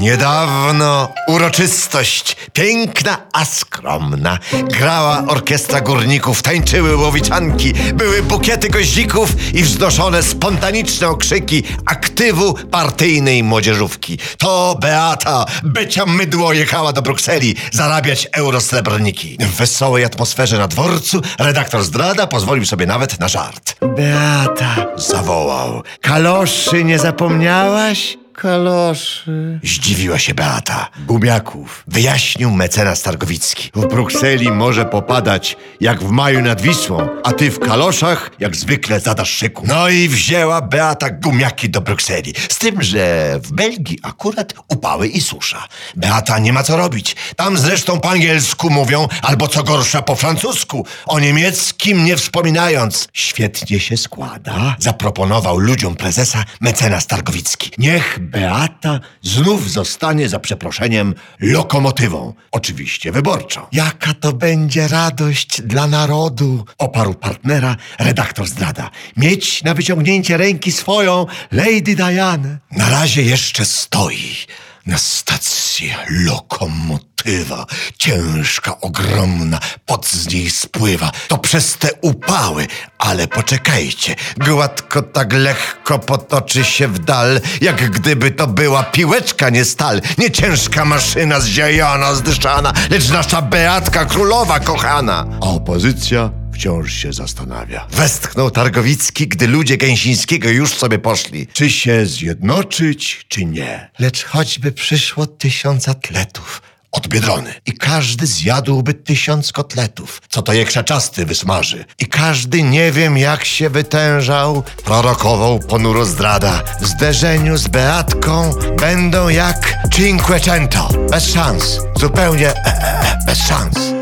Niedawno uroczystość, piękna a skromna. Grała orkiestra górników, tańczyły łowiczanki, były bukiety goździków i wznoszone spontaniczne okrzyki aktywu partyjnej młodzieżówki. To Beata, bycia mydło, jechała do Brukseli zarabiać eurosrebrniki. W wesołej atmosferze na dworcu redaktor zdrada pozwolił sobie nawet na żart. Beata, Zawołał. kaloszy nie zapomniałaś? Kaloszy. Zdziwiła się Beata. Gumiaków. Wyjaśnił mecenas Targowicki. W Brukseli może popadać jak w maju nad Wisłą, a ty w kaloszach jak zwykle zadasz szyku. No i wzięła Beata gumiaki do Brukseli. Z tym, że w Belgii akurat upały i susza. Beata nie ma co robić. Tam zresztą po angielsku mówią, albo co gorsza po francusku. O niemieckim nie wspominając. Świetnie się składa. Zaproponował ludziom prezesa mecenas Targowicki. Niech Beata znów zostanie za przeproszeniem lokomotywą. Oczywiście wyborczą. Jaka to będzie radość dla narodu. Oparł partnera redaktor zdrada. Mieć na wyciągnięcie ręki swoją Lady Diane. Na razie jeszcze stoi na stacji lokomotywa. Ciężka, ogromna, pot z niej spływa. To przez te upały. Ale poczekajcie, gładko tak lekko potoczy się w dal, jak gdyby to była piłeczka, nie stal. Nie ciężka maszyna zziajona, zdyszana, lecz nasza Beatka królowa kochana. A opozycja wciąż się zastanawia. Westchnął Targowicki, gdy ludzie Gęsińskiego już sobie poszli. Czy się zjednoczyć, czy nie? Lecz choćby przyszło tysiąc atletów od Biedrony i każdy zjadłby tysiąc kotletów, co to je krzaczasty wysmaży. I każdy nie wiem jak się wytężał, prorokował ponuro zdrada. W zderzeniu z Beatką będą jak Cinquecento. Bez szans, zupełnie e, e, e, bez szans.